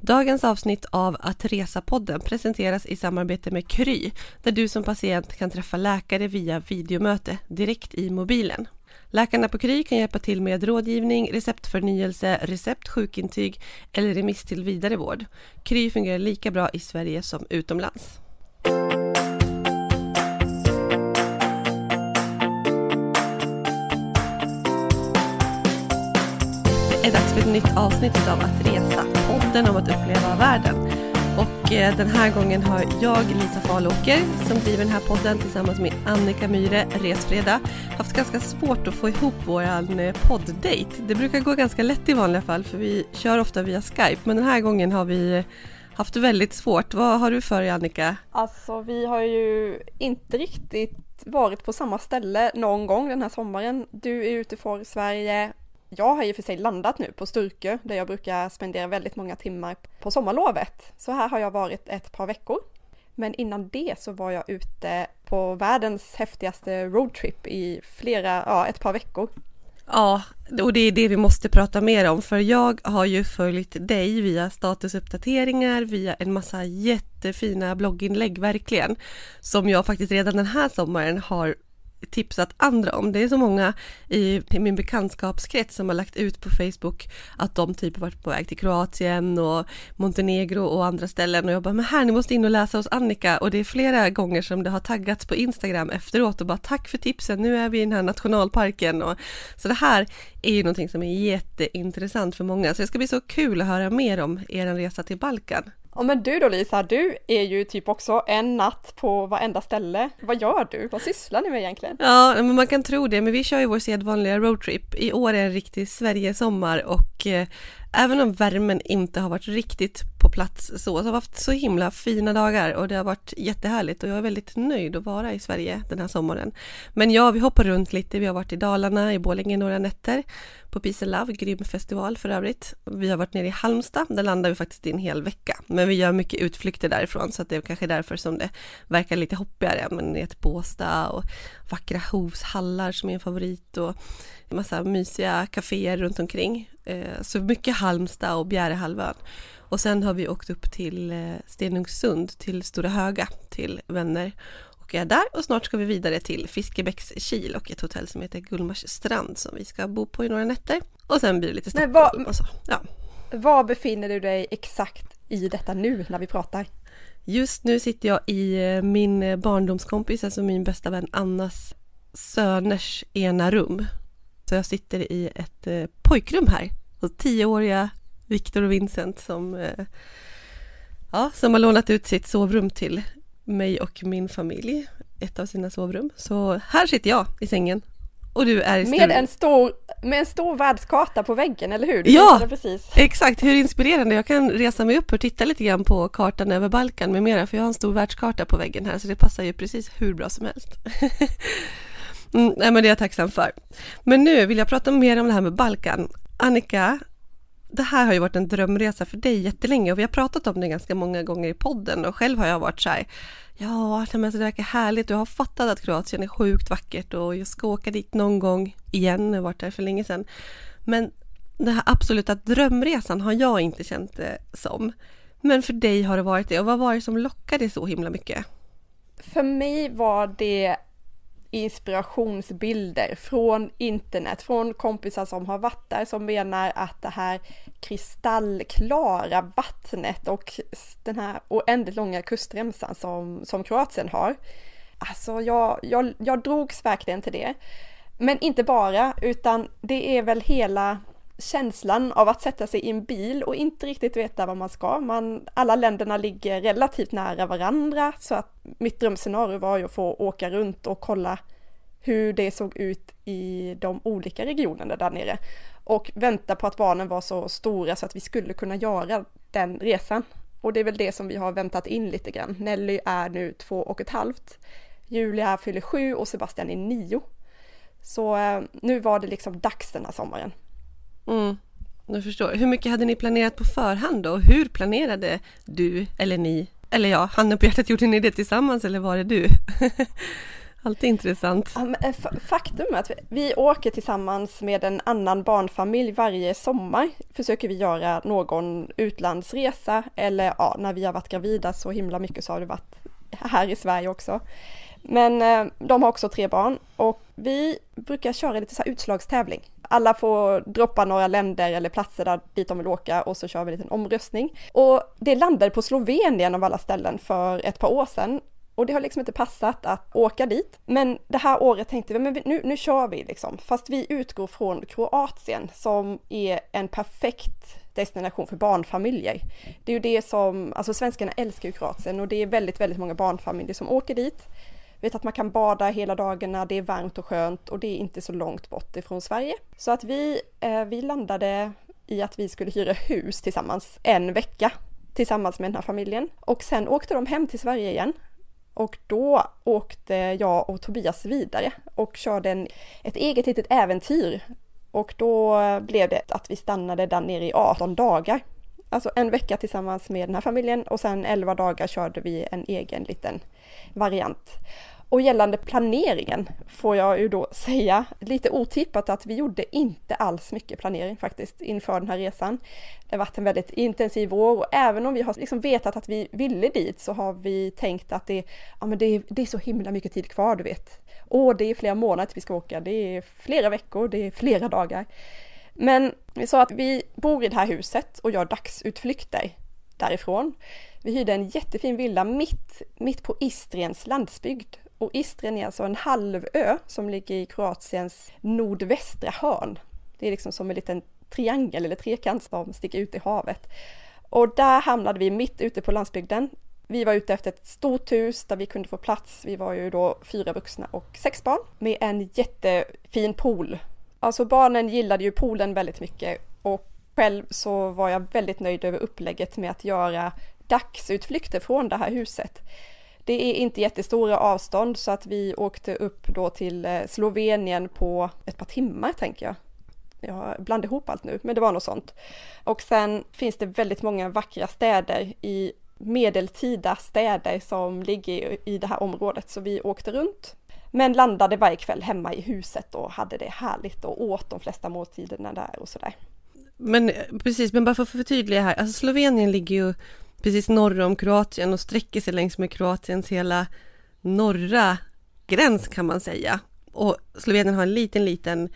Dagens avsnitt av Att resa-podden presenteras i samarbete med Kry, där du som patient kan träffa läkare via videomöte direkt i mobilen. Läkarna på Kry kan hjälpa till med rådgivning, receptförnyelse, recept, sjukintyg eller remiss till vidare vård. Kry fungerar lika bra i Sverige som utomlands. Det är dags för ett nytt avsnitt av Att resa, podden om att uppleva världen. Och eh, den här gången har jag, Lisa Falåker, som driver den här podden tillsammans med Annika Myhre, Resfredag, haft ganska svårt att få ihop vår eh, podddate. Det brukar gå ganska lätt i vanliga fall för vi kör ofta via Skype, men den här gången har vi eh, haft väldigt svårt. Vad har du för dig Annika? Alltså vi har ju inte riktigt varit på samma ställe någon gång den här sommaren. Du är ute för Sverige jag har i och för sig landat nu på Sturkö där jag brukar spendera väldigt många timmar på sommarlovet. Så här har jag varit ett par veckor. Men innan det så var jag ute på världens häftigaste roadtrip i flera, ja ett par veckor. Ja, och det är det vi måste prata mer om för jag har ju följt dig via statusuppdateringar, via en massa jättefina blogginlägg verkligen, som jag faktiskt redan den här sommaren har tipsat andra om. Det är så många i min bekantskapskrets som har lagt ut på Facebook att de typ varit på väg till Kroatien och Montenegro och andra ställen och jag bara, men här ni måste in och läsa hos Annika och det är flera gånger som det har taggats på Instagram efteråt och bara tack för tipsen, nu är vi i den här nationalparken och så det här är ju någonting som är jätteintressant för många så det ska bli så kul att höra mer om er resa till Balkan. Och men du då Lisa, du är ju typ också en natt på varenda ställe. Vad gör du? Vad sysslar ni med egentligen? Ja, men man kan tro det, men vi kör ju vår sedvanliga roadtrip. I år är en riktig Sverigesommar och eh, även om värmen inte har varit riktigt på plats så, så har vi haft så himla fina dagar och det har varit jättehärligt och jag är väldigt nöjd att vara i Sverige den här sommaren. Men ja, vi hoppar runt lite. Vi har varit i Dalarna, i Borlänge några nätter på Peace Love, grym festival för övrigt. Vi har varit nere i Halmstad, där landar vi faktiskt i en hel vecka. Men vi gör mycket utflykter därifrån så att det är kanske därför som det verkar lite hoppigare. Men ner till Båstad och vackra hovshallar som är en favorit och massa mysiga kaféer runt omkring. Eh, så mycket Halmstad och Bjärehalvön. Och sen har vi åkt upp till eh, Stenungsund, till Stora Höga, till vänner och är där och snart ska vi vidare till Fiskebäckskil och ett hotell som heter Gullmars strand som vi ska bo på i några nätter. Och sen blir det lite Stockholm var, och så. Ja. Var befinner du dig exakt i detta nu när vi pratar? Just nu sitter jag i eh, min barndomskompis, alltså min bästa vän Annas söners ena rum. Så jag sitter i ett eh, pojkrum här. Och tioåriga Viktor och Vincent som, eh, ja, som har lånat ut sitt sovrum till mig och min familj. Ett av sina sovrum. Så här sitter jag i sängen. Och du är i med en, stor, med en stor världskarta på väggen, eller hur? Du ja, precis. exakt. Hur inspirerande. Jag kan resa mig upp och titta lite grann på kartan över Balkan med mera, för jag har en stor världskarta på väggen här, så det passar ju precis hur bra som helst. Mm, nej, men det är jag tacksam för. Men nu vill jag prata mer om det här med Balkan. Annika, det här har ju varit en drömresa för dig jättelänge och vi har pratat om det ganska många gånger i podden och själv har jag varit så här, ja, men alltså, det verkar härligt och jag har fattat att Kroatien är sjukt vackert och jag ska åka dit någon gång igen, jag har varit där för länge sedan. Men den här absoluta drömresan har jag inte känt det som. Men för dig har det varit det och vad var det som lockade så himla mycket? För mig var det inspirationsbilder från internet, från kompisar som har varit där som menar att det här kristallklara vattnet och den här oändligt långa kustremsan som, som Kroatien har. Alltså jag, jag, jag drogs verkligen till det. Men inte bara, utan det är väl hela känslan av att sätta sig i en bil och inte riktigt veta vad man ska. Man, alla länderna ligger relativt nära varandra så att mitt drömscenario var ju att få åka runt och kolla hur det såg ut i de olika regionerna där nere och vänta på att barnen var så stora så att vi skulle kunna göra den resan. Och det är väl det som vi har väntat in lite grann. Nelly är nu två och ett halvt. Julia fyller sju och Sebastian är nio. Så eh, nu var det liksom dags den här sommaren. Mm, jag förstår. Hur mycket hade ni planerat på förhand då? Hur planerade du eller ni? Eller ja, handen på hjärtat, gjorde ni det tillsammans eller var det du? Alltid intressant. Eh, faktum är att vi åker tillsammans med en annan barnfamilj varje sommar. Försöker vi göra någon utlandsresa eller ja, när vi har varit gravida så himla mycket så har det varit här i Sverige också. Men eh, de har också tre barn och vi brukar köra lite så här utslagstävling. Alla får droppa några länder eller platser där dit de vill åka och så kör vi en liten omröstning. Och det landade på Slovenien av alla ställen för ett par år sedan och det har liksom inte passat att åka dit. Men det här året tänkte vi, men nu, nu kör vi liksom. Fast vi utgår från Kroatien som är en perfekt destination för barnfamiljer. Det är ju det som, alltså svenskarna älskar ju Kroatien och det är väldigt, väldigt många barnfamiljer som åker dit. Vet att man kan bada hela dagarna, det är varmt och skönt och det är inte så långt bort ifrån Sverige. Så att vi, eh, vi landade i att vi skulle hyra hus tillsammans en vecka tillsammans med den här familjen. Och sen åkte de hem till Sverige igen och då åkte jag och Tobias vidare och körde en, ett eget litet äventyr. Och då blev det att vi stannade där nere i 18 dagar. Alltså en vecka tillsammans med den här familjen och sen 11 dagar körde vi en egen liten variant. Och gällande planeringen får jag ju då säga lite otippat att vi gjorde inte alls mycket planering faktiskt inför den här resan. Det har varit en väldigt intensiv vår och även om vi har liksom vetat att vi ville dit så har vi tänkt att det, ja, men det, är, det är så himla mycket tid kvar du vet. Och det är flera månader till vi ska åka, det är flera veckor, det är flera dagar. Men vi sa att vi bor i det här huset och gör dagsutflykter därifrån. Vi hyrde en jättefin villa mitt, mitt på Istriens landsbygd och Istrien är alltså en halvö som ligger i Kroatiens nordvästra hörn. Det är liksom som en liten triangel eller trekant som sticker ut i havet. Och där hamnade vi mitt ute på landsbygden. Vi var ute efter ett stort hus där vi kunde få plats. Vi var ju då fyra vuxna och sex barn med en jättefin pool. Alltså barnen gillade ju poolen väldigt mycket och själv så var jag väldigt nöjd över upplägget med att göra dagsutflykter från det här huset. Det är inte jättestora avstånd så att vi åkte upp då till eh, Slovenien på ett par timmar tänker jag. Jag blandar ihop allt nu, men det var något sånt. Och sen finns det väldigt många vackra städer i medeltida städer som ligger i det här området, så vi åkte runt. Men landade varje kväll hemma i huset och hade det härligt och åt de flesta måltiderna där och sådär. Men eh, precis, men bara för att förtydliga här, alltså Slovenien ligger ju precis norr om Kroatien och sträcker sig längs med Kroatiens hela norra gräns kan man säga. Och Slovenien har en liten, liten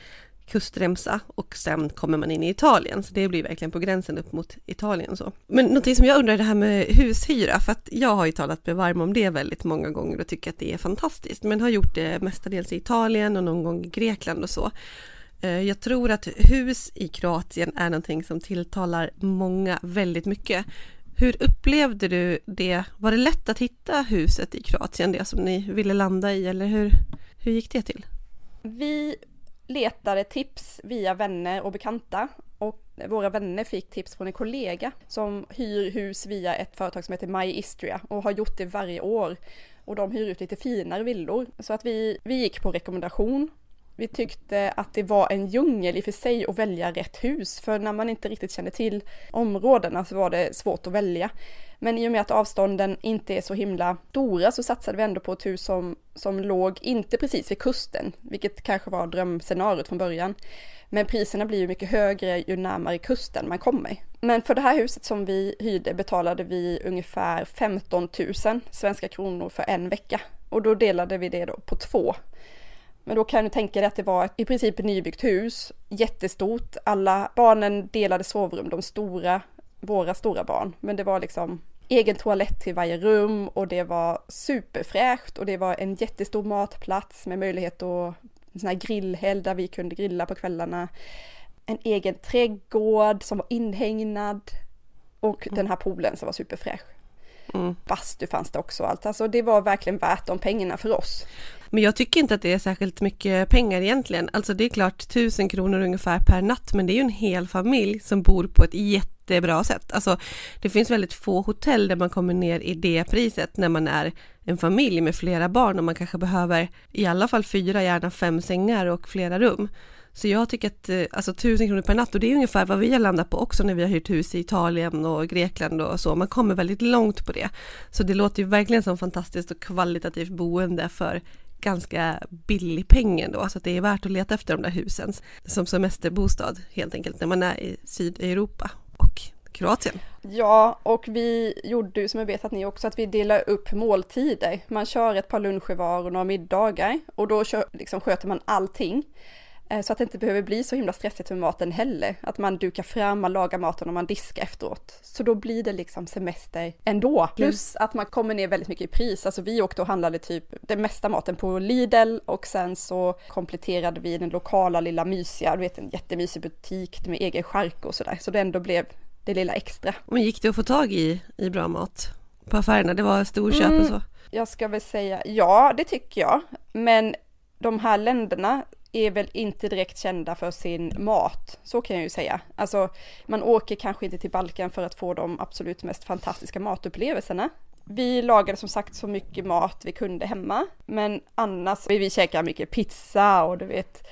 kustremsa och sen kommer man in i Italien, så det blir verkligen på gränsen upp mot Italien så. Men någonting som jag undrar det här med hushyra, för att jag har ju talat med varm om det väldigt många gånger och tycker att det är fantastiskt, men har gjort det mestadels i Italien och någon gång i Grekland och så. Eh, jag tror att hus i Kroatien är någonting som tilltalar många väldigt mycket. Hur upplevde du det? Var det lätt att hitta huset i Kroatien, det som ni ville landa i, eller hur, hur gick det till? Vi letade tips via vänner och bekanta och våra vänner fick tips från en kollega som hyr hus via ett företag som heter My Istria och har gjort det varje år. Och de hyr ut lite finare villor. Så att vi, vi gick på rekommendation vi tyckte att det var en djungel i och för sig att välja rätt hus, för när man inte riktigt kände till områdena så var det svårt att välja. Men i och med att avstånden inte är så himla stora så satsade vi ändå på ett hus som, som låg inte precis vid kusten, vilket kanske var drömscenariot från början. Men priserna blir ju mycket högre ju närmare kusten man kommer. Men för det här huset som vi hyrde betalade vi ungefär 15 000 svenska kronor för en vecka. Och då delade vi det då på två. Men då kan du tänka dig att det var ett, i princip ett nybyggt hus, jättestort. Alla barnen delade sovrum, de stora, våra stora barn. Men det var liksom egen toalett till varje rum och det var superfräscht och det var en jättestor matplats med möjlighet att en sån här grillhelg där vi kunde grilla på kvällarna. En egen trädgård som var inhägnad och den här poolen som var superfräsch. Mm. Bastu fanns det också allt. Alltså det var verkligen värt de pengarna för oss. Men jag tycker inte att det är särskilt mycket pengar egentligen. Alltså det är klart tusen kronor ungefär per natt, men det är ju en hel familj som bor på ett jättebra sätt. Alltså det finns väldigt få hotell där man kommer ner i det priset när man är en familj med flera barn och man kanske behöver i alla fall fyra, gärna fem sängar och flera rum. Så jag tycker att eh, alltså tusen kronor per natt och det är ungefär vad vi har landat på också när vi har hyrt hus i Italien och Grekland och så. Man kommer väldigt långt på det. Så det låter ju verkligen som fantastiskt och kvalitativt boende för ganska billig peng ändå, så att det är värt att leta efter de där husen som semesterbostad helt enkelt när man är i Sydeuropa och Kroatien. Ja, och vi gjorde ju som jag vet att ni också, att vi delar upp måltider. Man kör ett par luncher var och några middagar och då kör, liksom, sköter man allting. Eh, så att det inte behöver bli så himla stressigt med maten heller. Att man dukar fram, man lagar maten och man diskar efteråt. Så då blir det liksom semester ändå. Plus att man kommer ner väldigt mycket i pris. Alltså vi åkte och handlade typ den mesta maten på Lidl och sen så kompletterade vi den lokala lilla mysiga, du vet en jättemysig butik med egen chark och sådär. Så det ändå blev det lilla extra. Men gick det att få tag i, i bra mat på affärerna? Det var storköp mm, och så? Jag ska väl säga ja, det tycker jag. Men de här länderna är väl inte direkt kända för sin mat, så kan jag ju säga. Alltså, man åker kanske inte till Balkan för att få de absolut mest fantastiska matupplevelserna. Vi lagade som sagt så mycket mat vi kunde hemma, men annars vill vi käka mycket pizza och du vet,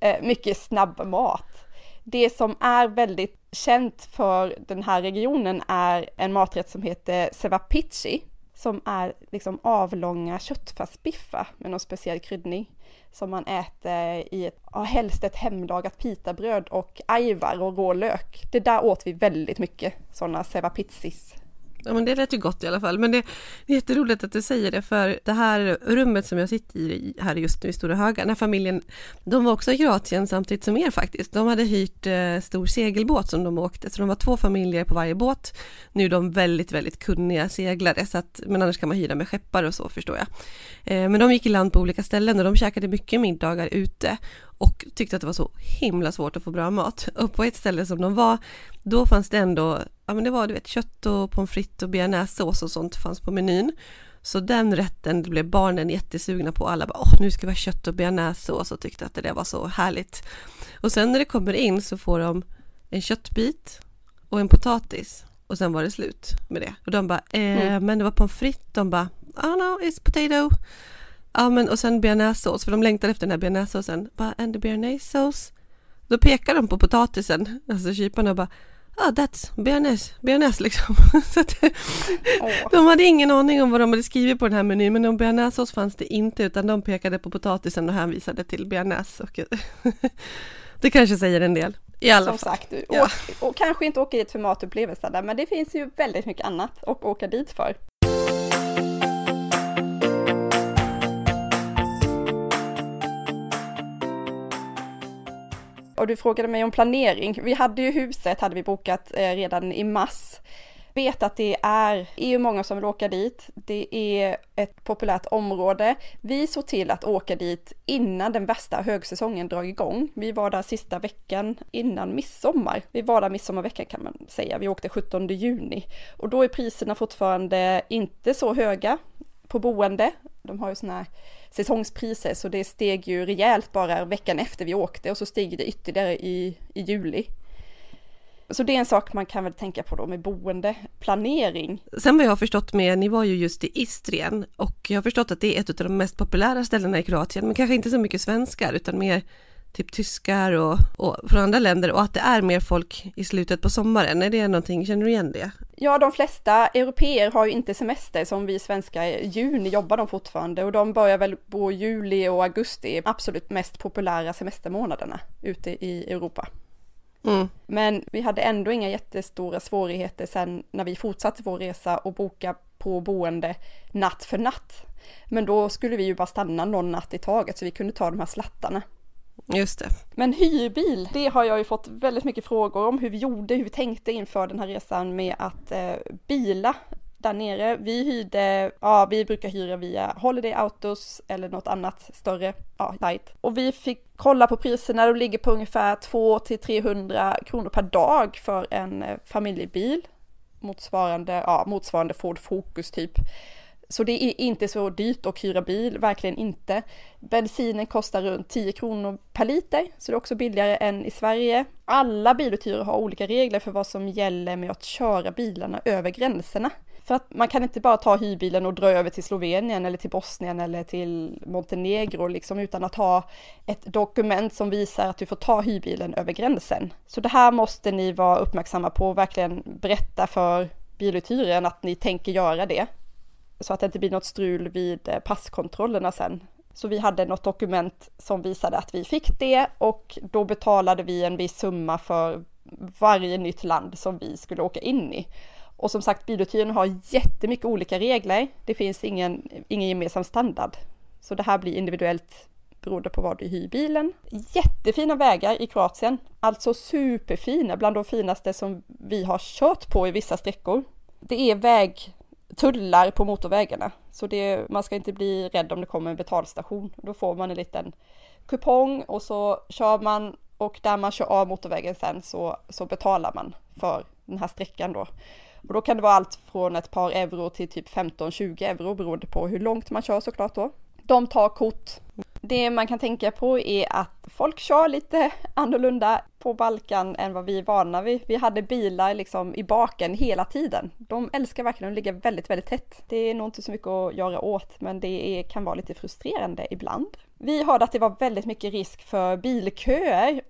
eh, mycket snabb mat. Det som är väldigt känt för den här regionen är en maträtt som heter sevapici som är liksom avlånga köttfärsbiffar med någon speciell kryddning som man äter i ett, ja, helst ett hemlagat pitabröd och ajvar och rå lök. Det där åt vi väldigt mycket, sådana sevapizzis. Ja men det lät ju gott i alla fall. Men det, det är jätteroligt att du säger det för det här rummet som jag sitter i här just nu i Stora Höga, den här familjen, de var också i Kroatien samtidigt som er faktiskt. De hade hyrt eh, stor segelbåt som de åkte, så de var två familjer på varje båt. Nu är de väldigt, väldigt kunniga seglare, så att, men annars kan man hyra med skeppare och så förstår jag. Eh, men de gick i land på olika ställen och de käkade mycket middagar ute och tyckte att det var så himla svårt att få bra mat. Och på ett ställe som de var, då fanns det ändå, ja men det var du vet kött och pommes frites och bearnaisesås och sånt fanns på menyn. Så den rätten blev barnen jättesugna på. Alla bara, åh nu ska vi ha kött och bearnaisesås och tyckte att det där var så härligt. Och sen när det kommer in så får de en köttbit och en potatis och sen var det slut med det. Och de bara, eh, mm. men det var pommes frites. De bara, I don't know, it's potato. Ja men och sen bearnaisesås, för de längtade efter den här bearnaisesåsen. Bara, and the bearnaisesås? Då pekar de på potatisen, alltså kyparna och bara ah, that's bearnaise, bearnaise liksom. så att, oh. De hade ingen aning om vad de hade skrivit på den här menyn, men om bearnaisesås fanns det inte, utan de pekade på potatisen och hänvisade till bearnaise. Och det kanske säger en del. I alla Som fall. sagt, ja. och, och, kanske inte åka dit för matupplevelser där, men det finns ju väldigt mycket annat att åka dit för. Och du frågade mig om planering. Vi hade ju huset, hade vi bokat eh, redan i mars. Vet att det är, är ju många som vill åka dit. Det är ett populärt område. Vi såg till att åka dit innan den värsta högsäsongen drar igång. Vi var där sista veckan innan midsommar. Vi var där midsommarveckan kan man säga. Vi åkte 17 juni och då är priserna fortfarande inte så höga på boende. De har ju sådana här säsongspriser så det steg ju rejält bara veckan efter vi åkte och så steg det ytterligare i, i juli. Så det är en sak man kan väl tänka på då med boendeplanering. Sen vad jag har förstått med, ni var ju just i Istrien och jag har förstått att det är ett av de mest populära ställena i Kroatien, men kanske inte så mycket svenskar utan mer typ tyskar och, och från andra länder och att det är mer folk i slutet på sommaren. Är det någonting, känner du igen det? Ja, de flesta europeer har ju inte semester som vi svenskar. Juni jobbar de fortfarande och de börjar väl på juli och augusti, absolut mest populära semestermånaderna ute i Europa. Mm. Men vi hade ändå inga jättestora svårigheter sen när vi fortsatte vår resa och boka på boende natt för natt. Men då skulle vi ju bara stanna någon natt i taget så vi kunde ta de här slattarna. Just det. Men hyrbil, det har jag ju fått väldigt mycket frågor om hur vi gjorde, hur vi tänkte inför den här resan med att eh, bila där nere. Vi hyrde, ja vi brukar hyra via Holiday Autos eller något annat större ja, sajt. Och vi fick kolla på priserna, de ligger på ungefär 2-300 kronor per dag för en eh, familjebil. Motsvarande, ja, motsvarande Ford Focus typ. Så det är inte så dyrt att hyra bil, verkligen inte. Bensinen kostar runt 10 kronor per liter, så det är också billigare än i Sverige. Alla biluthyrare har olika regler för vad som gäller med att köra bilarna över gränserna. För att man kan inte bara ta hyrbilen och dra över till Slovenien eller till Bosnien eller till Montenegro liksom utan att ha ett dokument som visar att du får ta hyrbilen över gränsen. Så det här måste ni vara uppmärksamma på och verkligen berätta för biluthyraren att ni tänker göra det så att det inte blir något strul vid eh, passkontrollerna sen. Så vi hade något dokument som visade att vi fick det och då betalade vi en viss summa för varje nytt land som vi skulle åka in i. Och som sagt, biluthyrning har jättemycket olika regler. Det finns ingen, ingen gemensam standard. Så det här blir individuellt beroende på var du hyr bilen. Jättefina vägar i Kroatien, alltså superfina, bland de finaste som vi har kört på i vissa sträckor. Det är väg tullar på motorvägarna, så det, man ska inte bli rädd om det kommer en betalstation. Då får man en liten kupong och så kör man och där man kör av motorvägen sen så, så betalar man för den här sträckan då. Och då kan det vara allt från ett par euro till typ 15-20 euro beroende på hur långt man kör såklart då. De tar kort. Det man kan tänka på är att folk kör lite annorlunda på Balkan än vad vi är vana vid. Vi hade bilar liksom i baken hela tiden. De älskar verkligen att ligga väldigt, väldigt tätt. Det är nog inte så mycket att göra åt, men det är, kan vara lite frustrerande ibland. Vi hörde att det var väldigt mycket risk för bilköer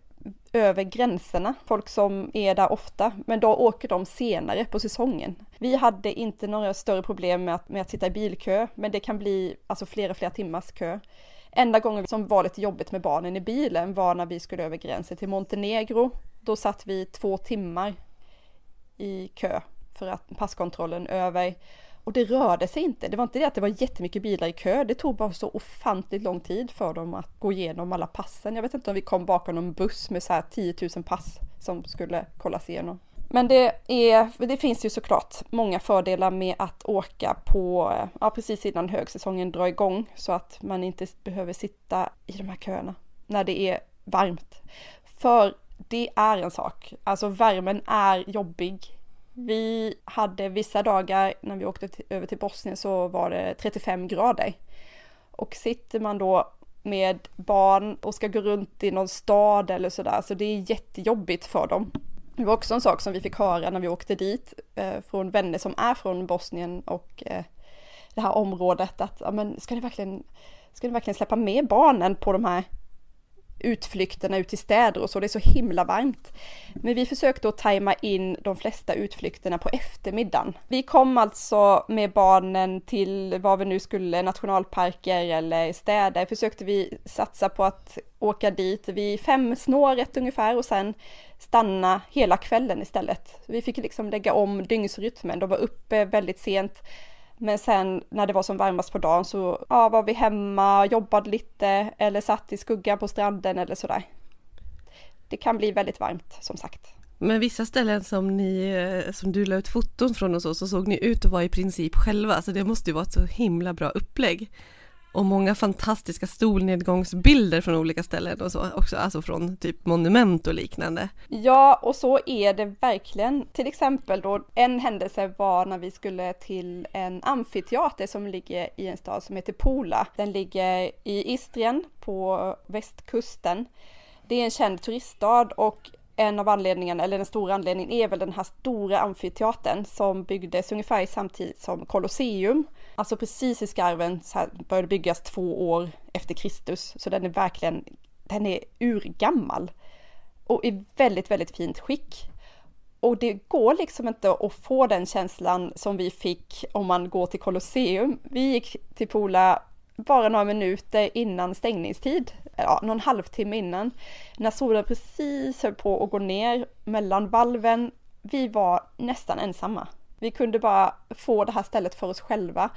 över gränserna, folk som är där ofta, men då åker de senare på säsongen. Vi hade inte några större problem med att, med att sitta i bilkö, men det kan bli alltså flera, flera timmars kö. Enda gången som var lite jobbigt med barnen i bilen var när vi skulle över gränsen till Montenegro. Då satt vi två timmar i kö för att passkontrollen över och det rörde sig inte. Det var inte det att det var jättemycket bilar i kö. Det tog bara så ofantligt lång tid för dem att gå igenom alla passen. Jag vet inte om vi kom bakom någon buss med så här 10 000 pass som skulle kollas igenom. Men det, är, det finns ju såklart många fördelar med att åka på, ja, precis innan högsäsongen drar igång så att man inte behöver sitta i de här köerna när det är varmt. För det är en sak, alltså värmen är jobbig vi hade vissa dagar när vi åkte till, över till Bosnien så var det 35 grader. Och sitter man då med barn och ska gå runt i någon stad eller sådär, så det är jättejobbigt för dem. Det var också en sak som vi fick höra när vi åkte dit eh, från vänner som är från Bosnien och eh, det här området att, ja men ska ni verkligen, ska ni verkligen släppa med barnen på de här utflykterna ut till städer och så, det är så himla varmt. Men vi försökte att tajma in de flesta utflykterna på eftermiddagen. Vi kom alltså med barnen till vad vi nu skulle, nationalparker eller städer, försökte vi satsa på att åka dit vid femsnåret ungefär och sen stanna hela kvällen istället. Vi fick liksom lägga om dygnsrytmen, de var uppe väldigt sent men sen när det var som varmast på dagen så ja, var vi hemma, jobbade lite eller satt i skuggan på stranden eller sådär. Det kan bli väldigt varmt som sagt. Men vissa ställen som ni, eh, som du la ut foton från och så, så såg ni ut att vara i princip själva, så det måste ju vara ett så himla bra upplägg och många fantastiska solnedgångsbilder från olika ställen och så också, alltså från typ monument och liknande. Ja, och så är det verkligen. Till exempel då, en händelse var när vi skulle till en amfiteater som ligger i en stad som heter Pola. Den ligger i Istrien på västkusten. Det är en känd turiststad och en av anledningarna, eller den stora anledningen, är väl den här stora amfiteatern som byggdes ungefär samtidigt som Colosseum. Alltså precis i skarven så här, började byggas två år efter Kristus, så den är verkligen, den är urgammal och i väldigt, väldigt fint skick. Och det går liksom inte att få den känslan som vi fick om man går till Colosseum. Vi gick till Pola bara några minuter innan stängningstid, ja, någon halvtimme innan, när solen precis höll på att gå ner mellan valven. Vi var nästan ensamma. Vi kunde bara få det här stället för oss själva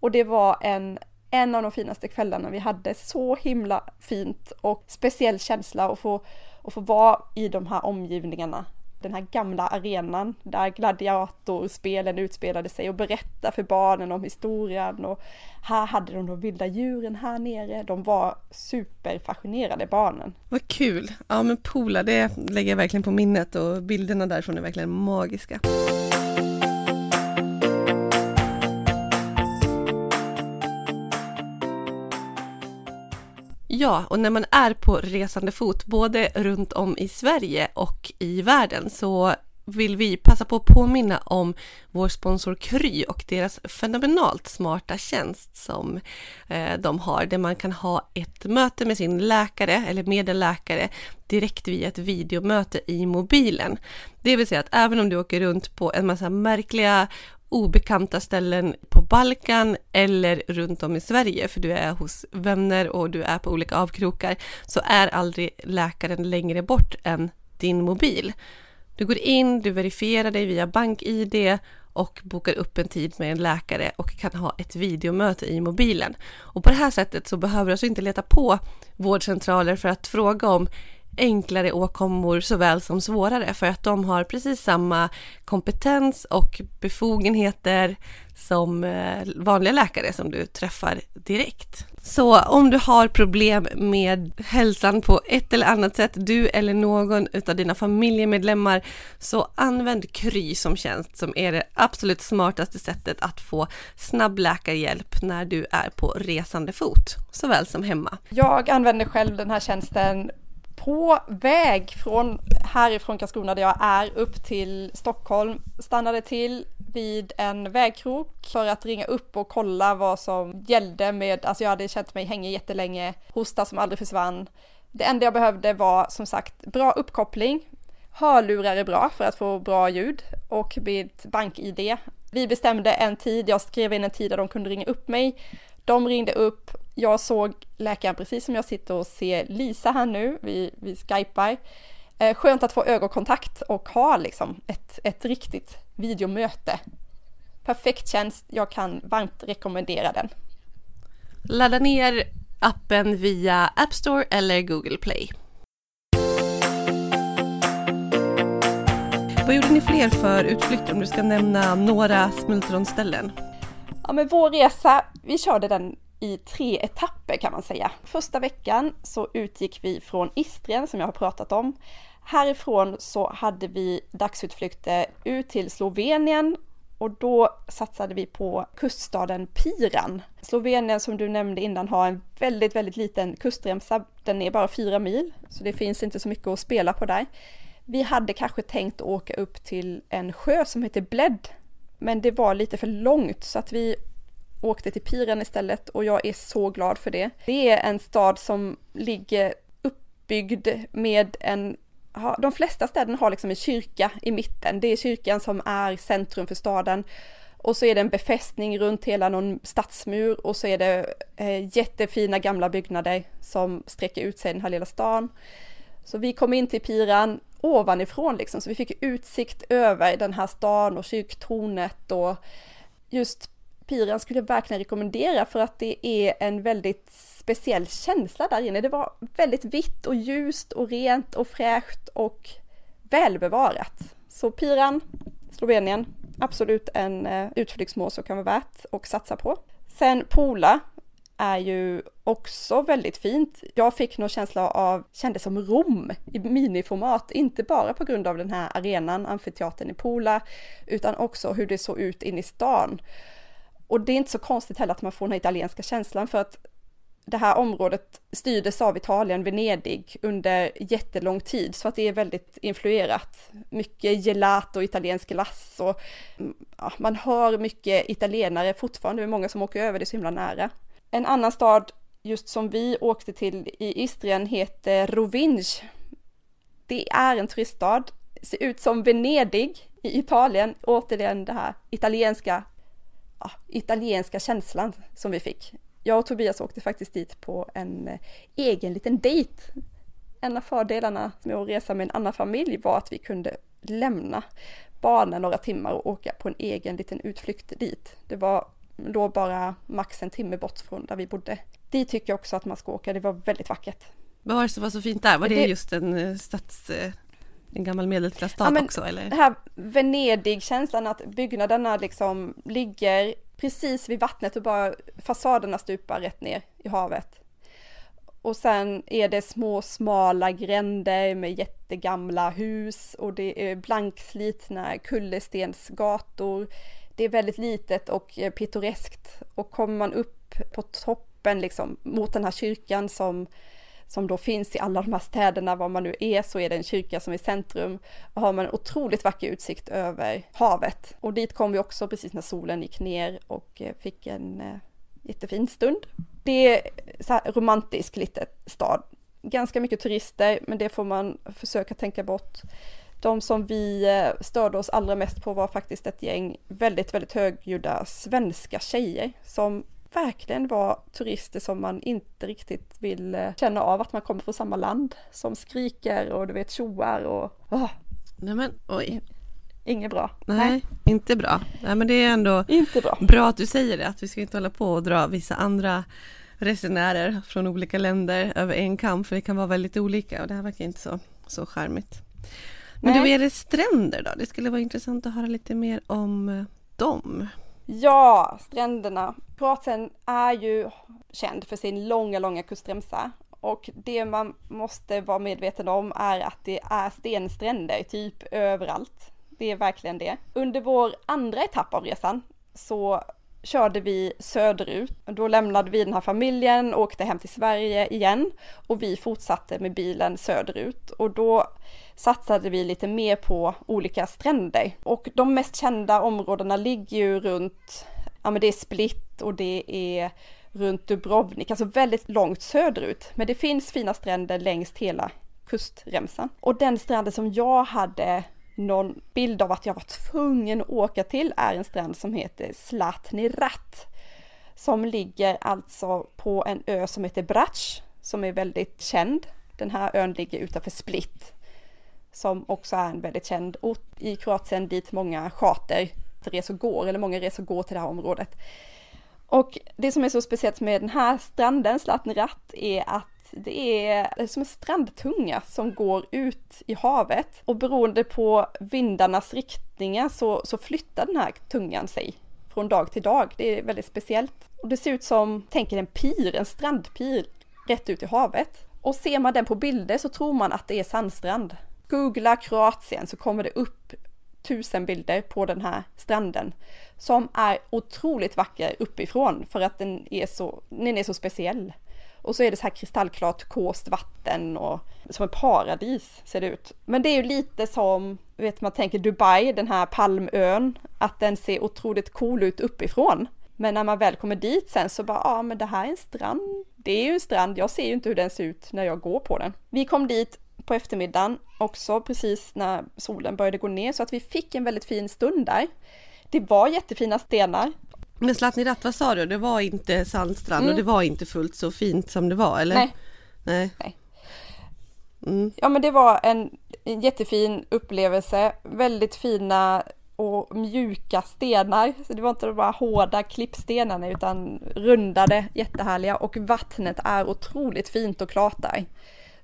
och det var en, en av de finaste kvällarna vi hade. Så himla fint och speciell känsla att få, att få vara i de här omgivningarna den här gamla arenan där gladiatorspelen utspelade sig och berätta för barnen om historien och här hade de de vilda djuren här nere. De var superfascinerade barnen. Vad kul! Ja men Pola, det lägger jag verkligen på minnet och bilderna därifrån är verkligen magiska. Ja, och när man är på resande fot, både runt om i Sverige och i världen, så vill vi passa på att påminna om vår sponsor Kry och deras fenomenalt smarta tjänst som eh, de har, där man kan ha ett möte med sin läkare eller med en läkare direkt via ett videomöte i mobilen. Det vill säga att även om du åker runt på en massa märkliga obekanta ställen på Balkan eller runt om i Sverige, för du är hos vänner och du är på olika avkrokar, så är aldrig läkaren längre bort än din mobil. Du går in, du verifierar dig via BankID och bokar upp en tid med en läkare och kan ha ett videomöte i mobilen. Och på det här sättet så behöver du alltså inte leta på vårdcentraler för att fråga om enklare åkommor såväl som svårare för att de har precis samma kompetens och befogenheter som eh, vanliga läkare som du träffar direkt. Så om du har problem med hälsan på ett eller annat sätt, du eller någon av dina familjemedlemmar, så använd Kry som tjänst som är det absolut smartaste sättet att få snabb läkarhjälp när du är på resande fot, såväl som hemma. Jag använder själv den här tjänsten på väg från härifrån Karlskrona där jag är upp till Stockholm stannade till vid en vägkrok för att ringa upp och kolla vad som gällde med, alltså jag hade känt mig hängig jättelänge, hosta som aldrig försvann. Det enda jag behövde var som sagt bra uppkoppling, hörlurar är bra för att få bra ljud och mitt bank-id. Vi bestämde en tid, jag skrev in en tid där de kunde ringa upp mig. De ringde upp, jag såg läkaren precis som jag sitter och ser Lisa här nu, vi, vi skypar. Eh, skönt att få ögonkontakt och ha liksom ett, ett riktigt videomöte. Perfekt tjänst, jag kan varmt rekommendera den. Ladda ner appen via App Store eller Google Play. Vad gjorde ni fler för utflykter om du ska nämna några smultronställen? Ja men vår resa, vi körde den i tre etapper kan man säga. Första veckan så utgick vi från Istrien som jag har pratat om. Härifrån så hade vi dagsutflykter ut till Slovenien och då satsade vi på kuststaden Piran. Slovenien som du nämnde innan har en väldigt, väldigt liten kustremsa. Den är bara fyra mil, så det finns inte så mycket att spela på där. Vi hade kanske tänkt åka upp till en sjö som heter Bled, men det var lite för långt så att vi åkte till Piran istället och jag är så glad för det. Det är en stad som ligger uppbyggd med en de flesta städerna har liksom en kyrka i mitten. Det är kyrkan som är centrum för staden. Och så är det en befästning runt hela någon stadsmur och så är det eh, jättefina gamla byggnader som sträcker ut sig i den här lilla stan. Så vi kom in till Piran ovanifrån liksom, så vi fick utsikt över den här stan och kyrktornet och just Piran skulle jag verkligen rekommendera för att det är en väldigt speciell känsla där inne. Det var väldigt vitt och ljust och rent och fräscht och välbevarat. Så Piran, Slovenien, absolut en eh, utflyktsmål som kan vara värt att satsa på. Sen Pola är ju också väldigt fint. Jag fick nog känsla av, kändes som Rom i miniformat, inte bara på grund av den här arenan, amfiteatern i Pola, utan också hur det såg ut in i stan. Och det är inte så konstigt heller att man får den här italienska känslan för att det här området styrdes av Italien, Venedig, under jättelång tid, så att det är väldigt influerat. Mycket gelato, italiensk glass och mm, ja, man hör mycket italienare fortfarande, det är många som åker över, det är så himla nära. En annan stad, just som vi åkte till i Istrien, heter Rovinj. Det är en turiststad, ser ut som Venedig i Italien, återigen det här italienska ja, italienska känslan som vi fick. Jag och Tobias åkte faktiskt dit på en eh, egen liten dejt. En av fördelarna med att resa med en annan familj var att vi kunde lämna barnen några timmar och åka på en egen liten utflykt dit. Det var då bara max en timme bort från där vi bodde. Dit tycker jag också att man ska åka, det var väldigt vackert. Vad var det som var så fint där? Var det, det just en eh, stads eh, en gammal medelklassstad ja, också eller? Det här Venedig-känslan att byggnaderna liksom ligger precis vid vattnet och bara fasaderna stupar rätt ner i havet. Och sen är det små smala gränder med jättegamla hus och det är blankslitna kullerstensgator. Det är väldigt litet och pittoreskt och kommer man upp på toppen liksom mot den här kyrkan som som då finns i alla de här städerna, var man nu är, så är det en kyrka som är centrum. Och har man en otroligt vacker utsikt över havet. Och dit kom vi också precis när solen gick ner och eh, fick en eh, jättefin stund. Det är så här romantisk liten stad. Ganska mycket turister, men det får man försöka tänka bort. De som vi eh, störde oss allra mest på var faktiskt ett gäng väldigt, väldigt högljudda svenska tjejer som verkligen var turister som man inte riktigt vill eh, känna av att man kommer från samma land. Som skriker och du vet tjoar och... Oh. Nej men oj. Inget bra. Nej, Nej, inte bra. Nej men det är ändå inte bra. bra att du säger det, att vi ska inte hålla på och dra vissa andra resenärer från olika länder över en kam, för det kan vara väldigt olika och det här verkar inte så, så charmigt. Men Nej. du, är det stränder då? Det skulle vara intressant att höra lite mer om eh, dem. Ja, stränderna. Kroatien är ju känd för sin långa, långa kustremsa och det man måste vara medveten om är att det är stenstränder typ överallt. Det är verkligen det. Under vår andra etapp av resan så körde vi söderut. Då lämnade vi den här familjen, åkte hem till Sverige igen och vi fortsatte med bilen söderut och då satsade vi lite mer på olika stränder och de mest kända områdena ligger ju runt, ja men det är Split och det är runt Dubrovnik, alltså väldigt långt söderut. Men det finns fina stränder längs hela kustremsan. Och den stranden som jag hade någon bild av att jag var tvungen att åka till är en strand som heter Zlatni Rat. Som ligger alltså på en ö som heter Brac, som är väldigt känd. Den här ön ligger utanför Split, som också är en väldigt känd ort i Kroatien dit många charterresor går, eller många resor går till det här området. Och det som är så speciellt med den här stranden, Zlatni Rat, är att det är som en strandtunga som går ut i havet och beroende på vindarnas riktningar så, så flyttar den här tungan sig från dag till dag. Det är väldigt speciellt. Och det ser ut som, tänk er en pir, en strandpir rätt ut i havet. Och ser man den på bilder så tror man att det är sandstrand. Googla Kroatien så kommer det upp tusen bilder på den här stranden som är otroligt vacker uppifrån för att den är så, den är så speciell. Och så är det så här kristallklart kost vatten och som ett paradis ser det ut. Men det är ju lite som, vet man tänker Dubai, den här palmön, att den ser otroligt cool ut uppifrån. Men när man väl kommer dit sen så bara, ja men det här är en strand. Det är ju en strand, jag ser ju inte hur den ser ut när jag går på den. Vi kom dit på eftermiddagen också precis när solen började gå ner så att vi fick en väldigt fin stund där. Det var jättefina stenar men Zlatnirat, vad sa du? Det var inte sandstrand mm. och det var inte fullt så fint som det var, eller? Nej. Nej. Nej. Mm. Ja, men det var en, en jättefin upplevelse. Väldigt fina och mjuka stenar. Så det var inte bara hårda klippstenarna utan rundade, jättehärliga och vattnet är otroligt fint och klart där.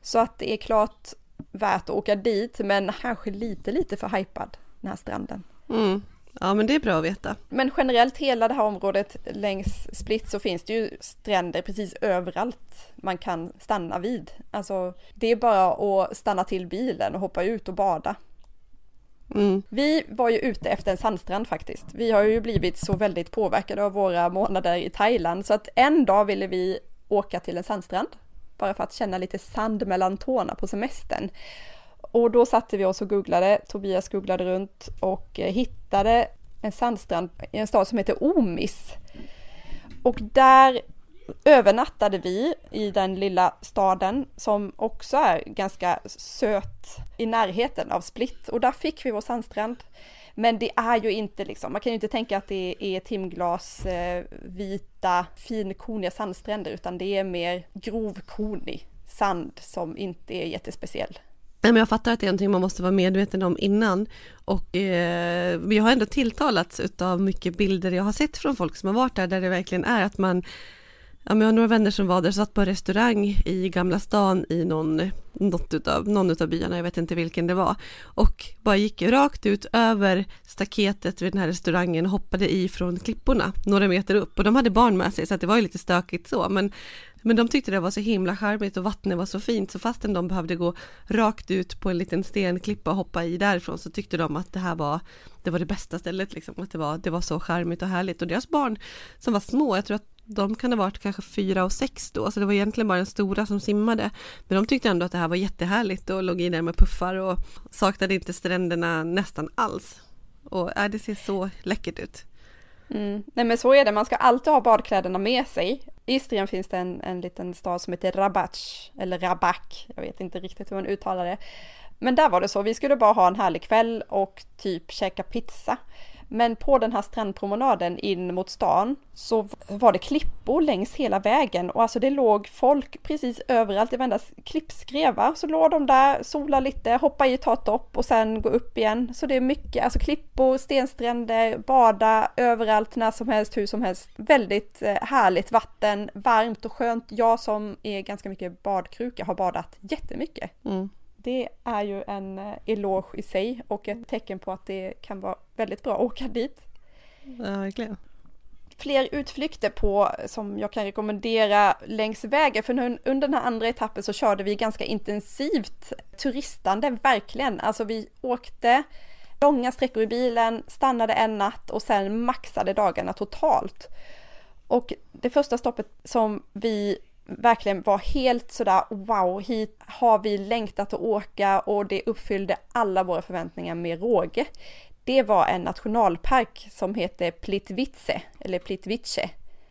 Så att det är klart värt att åka dit men kanske lite, lite för hypad den här stranden. Mm. Ja men det är bra att veta. Men generellt hela det här området längs Split så finns det ju stränder precis överallt man kan stanna vid. Alltså det är bara att stanna till bilen och hoppa ut och bada. Mm. Vi var ju ute efter en sandstrand faktiskt. Vi har ju blivit så väldigt påverkade av våra månader i Thailand så att en dag ville vi åka till en sandstrand. Bara för att känna lite sand mellan tårna på semestern. Och då satte vi oss och googlade, Tobias googlade runt och eh, hittade en sandstrand i en stad som heter Omis. Och där övernattade vi i den lilla staden som också är ganska söt i närheten av Split och där fick vi vår sandstrand. Men det är ju inte liksom, man kan ju inte tänka att det är timglas, eh, vita, finkorniga sandstränder utan det är mer grovkornig sand som inte är jättespeciell. Nej, men jag fattar att det är någonting man måste vara medveten om innan. Och eh, jag har ändå tilltalats av mycket bilder jag har sett från folk som har varit där, där det verkligen är att man Ja, men jag har några vänner som var där, satt på en restaurang i Gamla stan i någon, något utav, någon utav byarna, jag vet inte vilken det var, och bara gick rakt ut över staketet vid den här restaurangen och hoppade i från klipporna några meter upp. Och de hade barn med sig så att det var ju lite stökigt så, men men de tyckte det var så himla charmigt och vattnet var så fint så fastän de behövde gå rakt ut på en liten stenklippa och hoppa i därifrån så tyckte de att det här var det var det bästa stället liksom, att det var, det var så charmigt och härligt och deras barn som var små, jag tror att de kan ha varit kanske fyra och sex då, så det var egentligen bara den stora som simmade. Men de tyckte ändå att det här var jättehärligt och låg i där med puffar och saknade inte stränderna nästan alls. Och äh, det ser så läckert ut. Mm. Nej men så är det, man ska alltid ha badkläderna med sig. I Istrien finns det en, en liten stad som heter Rabac, eller Rabak, jag vet inte riktigt hur man uttalar det. Men där var det så, vi skulle bara ha en härlig kväll och typ käka pizza. Men på den här strandpromenaden in mot stan så var det klippor längs hela vägen och alltså det låg folk precis överallt i varenda klippskreva. Så låg de där, sola lite, hoppa i, ta ett dopp och sen gå upp igen. Så det är mycket, alltså klippor, stenstränder, bada överallt, när som helst, hur som helst. Väldigt eh, härligt vatten, varmt och skönt. Jag som är ganska mycket badkruka har badat jättemycket. Mm. Det är ju en eh, eloge i sig och ett tecken på att det kan vara väldigt bra att åka dit. Ja, verkligen. Fler utflykter på som jag kan rekommendera längs vägen, för under den här andra etappen så körde vi ganska intensivt turistande, verkligen. Alltså vi åkte långa sträckor i bilen, stannade en natt och sen maxade dagarna totalt. Och det första stoppet som vi verkligen var helt sådär wow, hit har vi längtat att åka och det uppfyllde alla våra förväntningar med råge. Det var en nationalpark som heter Plitvice, eller Plitvice.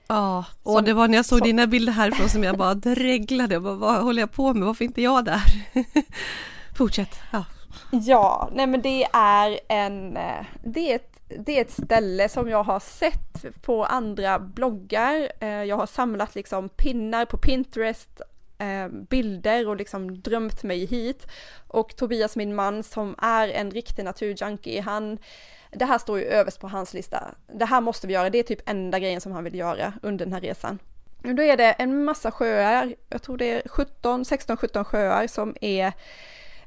Ja, och som, det var när jag såg som... dina bilder härifrån som jag bara dreglade. Bara, vad håller jag på med? Varför inte jag där? Fortsätt. Ja. ja, nej men det är en, eh, det är ett det är ett ställe som jag har sett på andra bloggar. Eh, jag har samlat liksom pinnar på Pinterest, eh, bilder och liksom drömt mig hit. Och Tobias, min man, som är en riktig naturjunkie, han det här står ju överst på hans lista. Det här måste vi göra, det är typ enda grejen som han vill göra under den här resan. Då är det en massa sjöar, jag tror det är 17, 16, 17 sjöar som är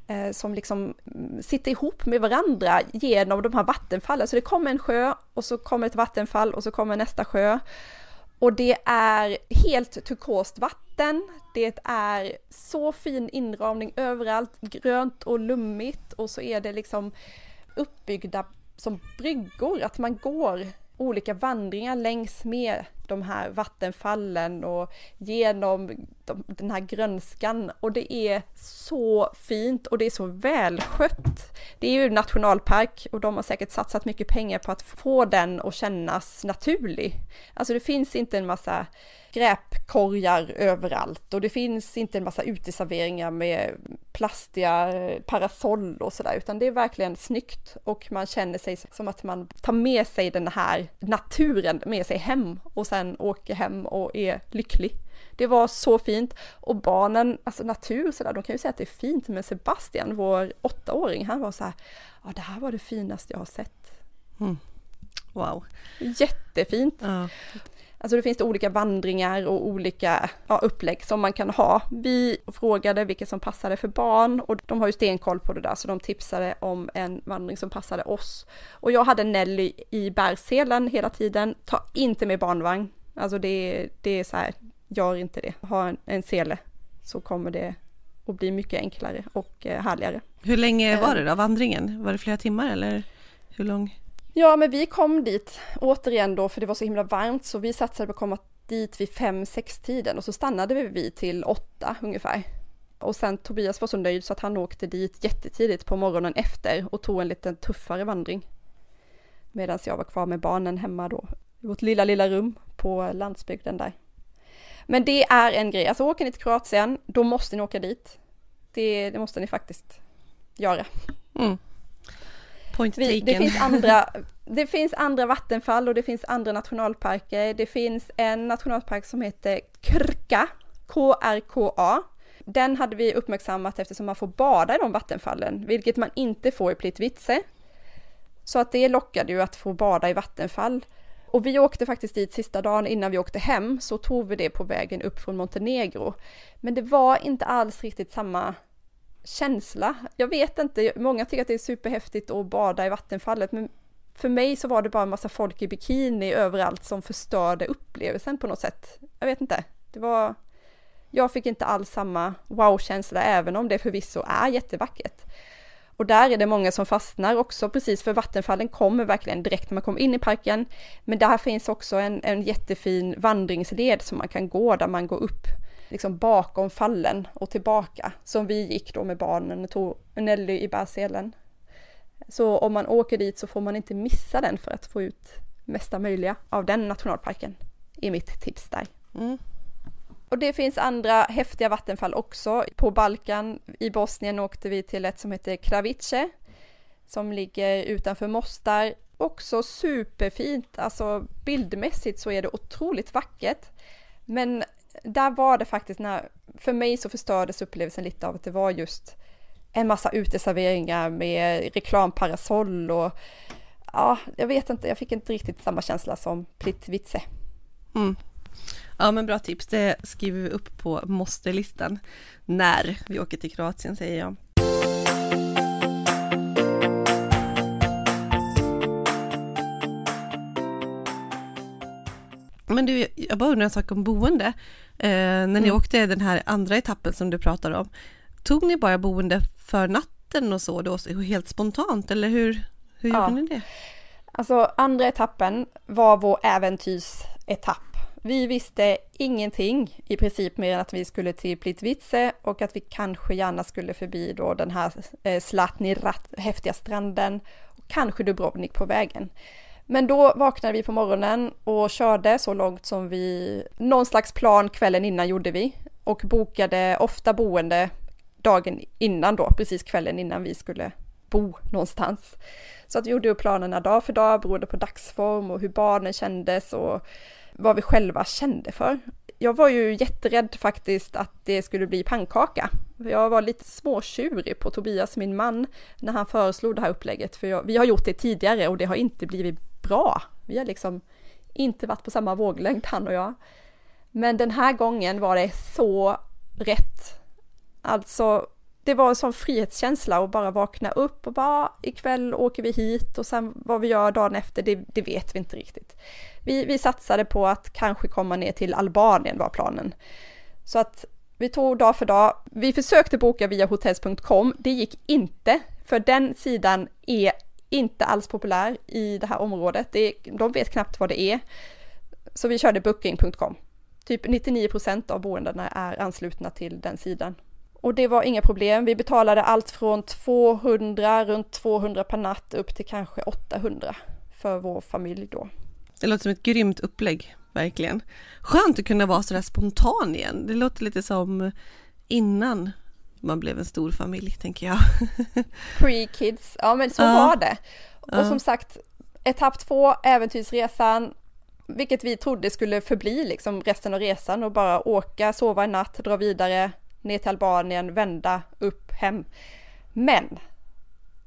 eh, som liksom sitter ihop med varandra genom de här vattenfallen. Så det kommer en sjö och så kommer ett vattenfall och så kommer nästa sjö. Och det är helt turkost vatten, det är så fin inramning överallt, grönt och lummigt. Och så är det liksom uppbyggda som bryggor, att man går olika vandringar längs med de här vattenfallen och genom de, den här grönskan och det är så fint och det är så välskött. Det är ju nationalpark och de har säkert satsat mycket pengar på att få den att kännas naturlig. Alltså det finns inte en massa skräpkorgar överallt och det finns inte en massa uteserveringar med plastiga parasoll och sådär utan det är verkligen snyggt och man känner sig som att man tar med sig den här naturen med sig hem och sen åker hem och är lycklig. Det var så fint och barnen, alltså natur sådär, de kan ju säga att det är fint men Sebastian, vår åttaåring, han var så här, ja det här var det finaste jag har sett. Mm. Wow. Jättefint. Ja. Alltså det finns det olika vandringar och olika ja, upplägg som man kan ha. Vi frågade vilka som passade för barn och de har ju stenkoll på det där så de tipsade om en vandring som passade oss. Och jag hade Nelly i bärselen hela tiden, ta inte med barnvagn. Alltså det, det är så här, gör inte det. Ha en, en sele så kommer det att bli mycket enklare och eh, härligare. Hur länge var det då, vandringen? Var det flera timmar eller hur lång? Ja, men vi kom dit återigen då för det var så himla varmt så vi satsade på att komma dit vid fem sex tiden och så stannade vi till åtta ungefär. Och sen Tobias var så nöjd så att han åkte dit jättetidigt på morgonen efter och tog en lite tuffare vandring. Medan jag var kvar med barnen hemma då i vårt lilla, lilla rum på landsbygden där. Men det är en grej, alltså åker ni till Kroatien, då måste ni åka dit. Det, det måste ni faktiskt göra. Mm. Vi, det, finns andra, det finns andra vattenfall och det finns andra nationalparker. Det finns en nationalpark som heter Krka, K-R-K-A. Den hade vi uppmärksammat eftersom man får bada i de vattenfallen, vilket man inte får i Plitvice. Så att det lockade ju att få bada i vattenfall. Och vi åkte faktiskt dit sista dagen innan vi åkte hem, så tog vi det på vägen upp från Montenegro. Men det var inte alls riktigt samma känsla. Jag vet inte, många tycker att det är superhäftigt att bada i vattenfallet, men för mig så var det bara en massa folk i bikini överallt som förstörde upplevelsen på något sätt. Jag vet inte, det var... Jag fick inte alls samma wow-känsla, även om det förvisso är jättevackert. Och där är det många som fastnar också, precis för vattenfallen kommer verkligen direkt när man kommer in i parken. Men där finns också en, en jättefin vandringsled som man kan gå, där man går upp liksom bakom fallen och tillbaka, som vi gick då med barnen och tog Nelly i bärselen. Så om man åker dit så får man inte missa den för att få ut mesta möjliga av den nationalparken, är mitt tips där. Mm. och det finns andra häftiga vattenfall också. På Balkan, i Bosnien åkte vi till ett som heter Kravice, som ligger utanför Mostar. Också superfint, alltså bildmässigt så är det otroligt vackert. Men där var det faktiskt när, för mig så förstördes upplevelsen lite av att det var just en massa uteserveringar med reklamparasoll och ja, jag vet inte, jag fick inte riktigt samma känsla som Plitvice. Mm. Ja men bra tips, det skriver vi upp på måste-listan när vi åker till Kroatien säger jag. Men du, jag bara undrar en sak om boende. Eh, när ni mm. åkte den här andra etappen som du pratar om, tog ni bara boende för natten och så då, helt spontant eller hur, hur gjorde ja. ni det? Alltså andra etappen var vår äventyrsetapp. Vi visste ingenting i princip mer än att vi skulle till Plitvice och att vi kanske gärna skulle förbi då den här eh, Slatni häftiga stranden och kanske Dubrovnik på vägen. Men då vaknade vi på morgonen och körde så långt som vi, någon slags plan kvällen innan gjorde vi och bokade ofta boende dagen innan då, precis kvällen innan vi skulle bo någonstans. Så att vi gjorde upp planerna dag för dag beroende på dagsform och hur barnen kändes och vad vi själva kände för. Jag var ju jätterädd faktiskt att det skulle bli pannkaka. Jag var lite småtjurig på Tobias, min man, när han föreslog det här upplägget. För jag, vi har gjort det tidigare och det har inte blivit bra. Vi har liksom inte varit på samma våglängd, han och jag. Men den här gången var det så rätt. Alltså, det var en sån frihetskänsla att bara vakna upp och bara ikväll åker vi hit och sen vad vi gör dagen efter, det, det vet vi inte riktigt. Vi, vi satsade på att kanske komma ner till Albanien var planen. Så att vi tog dag för dag. Vi försökte boka via hotels.com. Det gick inte, för den sidan är inte alls populär i det här området. Det, de vet knappt vad det är. Så vi körde booking.com. Typ 99% av boendena är anslutna till den sidan. Och det var inga problem. Vi betalade allt från 200, runt 200 per natt upp till kanske 800 för vår familj då. Det låter som ett grymt upplägg, verkligen. Skönt att kunna vara sådär spontan igen. Det låter lite som innan man blev en stor familj, tänker jag. Pre-kids, ja men så uh. var det. Och uh. som sagt, etapp två, äventyrsresan, vilket vi trodde skulle förbli liksom resten av resan och bara åka, sova en natt, dra vidare, ner till Albanien, vända upp hem. Men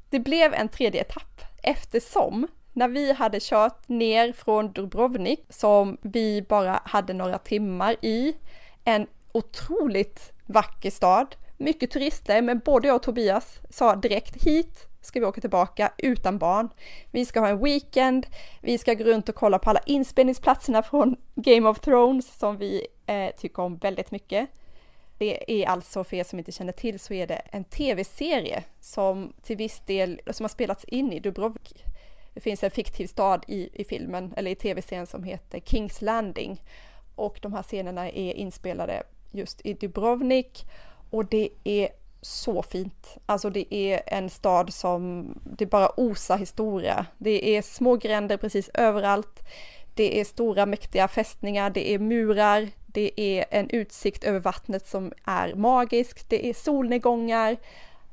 det blev en tredje etapp eftersom när vi hade kört ner från Dubrovnik som vi bara hade några timmar i, en otroligt vacker stad, mycket turister, men både jag och Tobias sa direkt hit ska vi åka tillbaka utan barn. Vi ska ha en weekend, vi ska gå runt och kolla på alla inspelningsplatserna från Game of Thrones som vi eh, tycker om väldigt mycket. Det är alltså, för er som inte känner till, så är det en tv-serie som till viss del, som har spelats in i Dubrovnik. Det finns en fiktiv stad i, i filmen, eller i tv-serien som heter Kings Landing. Och de här scenerna är inspelade just i Dubrovnik och det är så fint. Alltså det är en stad som det bara osar historia. Det är små gränder precis överallt. Det är stora mäktiga fästningar, det är murar, det är en utsikt över vattnet som är magisk, det är solnedgångar.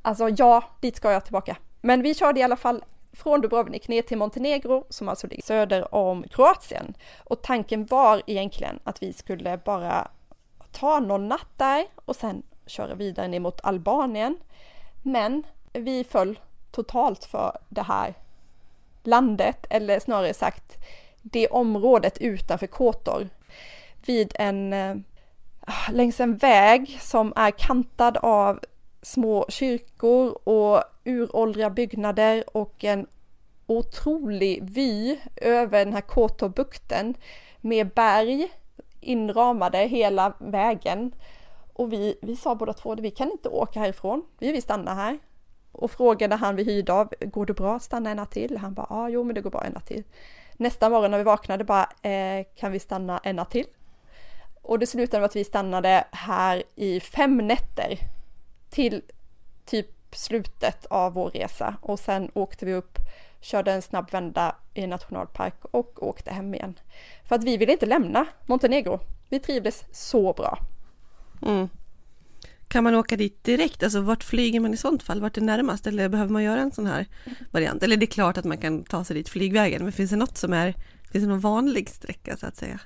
Alltså ja, dit ska jag tillbaka. Men vi körde i alla fall från Dubrovnik ner till Montenegro som alltså ligger söder om Kroatien. Och tanken var egentligen att vi skulle bara ta någon natt där och sen köra vidare ner mot Albanien. Men vi föll totalt för det här landet, eller snarare sagt det området utanför Kotor vid en, eh, längs en väg som är kantad av små kyrkor och uråldriga byggnader och en otrolig vy över den här Kotorbukten med berg inramade hela vägen. Och vi, vi sa båda två, vi kan inte åka härifrån, vi vill stanna här. Och frågade han vi hyrde av, går det bra att stanna en natt till? Han bara, ja, jo men det går bra en natt till. Nästa morgon när vi vaknade bara, eh, kan vi stanna en natt till? Och det slutade med att vi stannade här i fem nätter till typ slutet av vår resa och sen åkte vi upp, körde en snabb vända i en nationalpark och åkte hem igen. För att vi ville inte lämna Montenegro. Vi trivdes så bra. Mm. Kan man åka dit direkt? Alltså vart flyger man i sånt fall? Vart är närmast? Eller behöver man göra en sån här variant? Eller det är klart att man kan ta sig dit flygvägen, men finns det något som är, finns det någon vanlig sträcka så att säga?